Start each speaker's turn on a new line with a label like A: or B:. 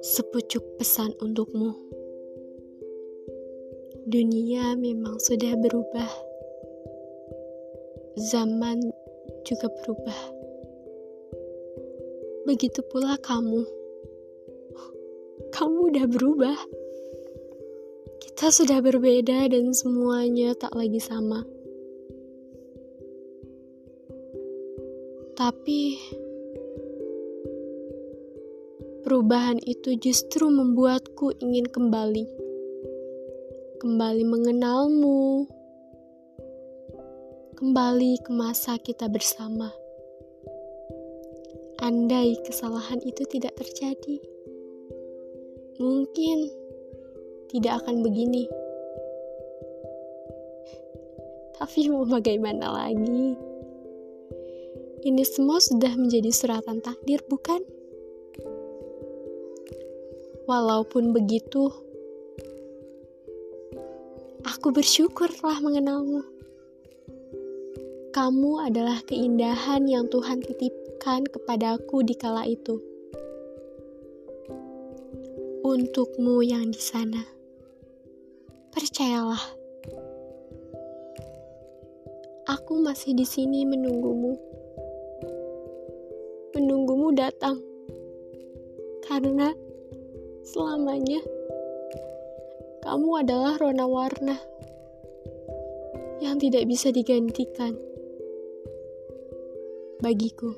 A: Sepucuk pesan untukmu. Dunia memang sudah berubah. Zaman juga berubah. Begitu pula kamu. Kamu udah berubah. Kita sudah berbeda dan semuanya tak lagi sama. Tapi Perubahan itu justru membuatku ingin kembali. Kembali mengenalmu. Kembali ke masa kita bersama. Andai kesalahan itu tidak terjadi, mungkin tidak akan begini. Tapi mau bagaimana lagi? Ini semua sudah menjadi suratan takdir, bukan? Walaupun begitu, aku bersyukur telah mengenalmu. Kamu adalah keindahan yang Tuhan titipkan kepadaku di kala itu. Untukmu yang di sana, percayalah, aku masih di sini menunggumu. Menunggumu datang karena selamanya. Kamu adalah rona warna yang tidak bisa digantikan bagiku.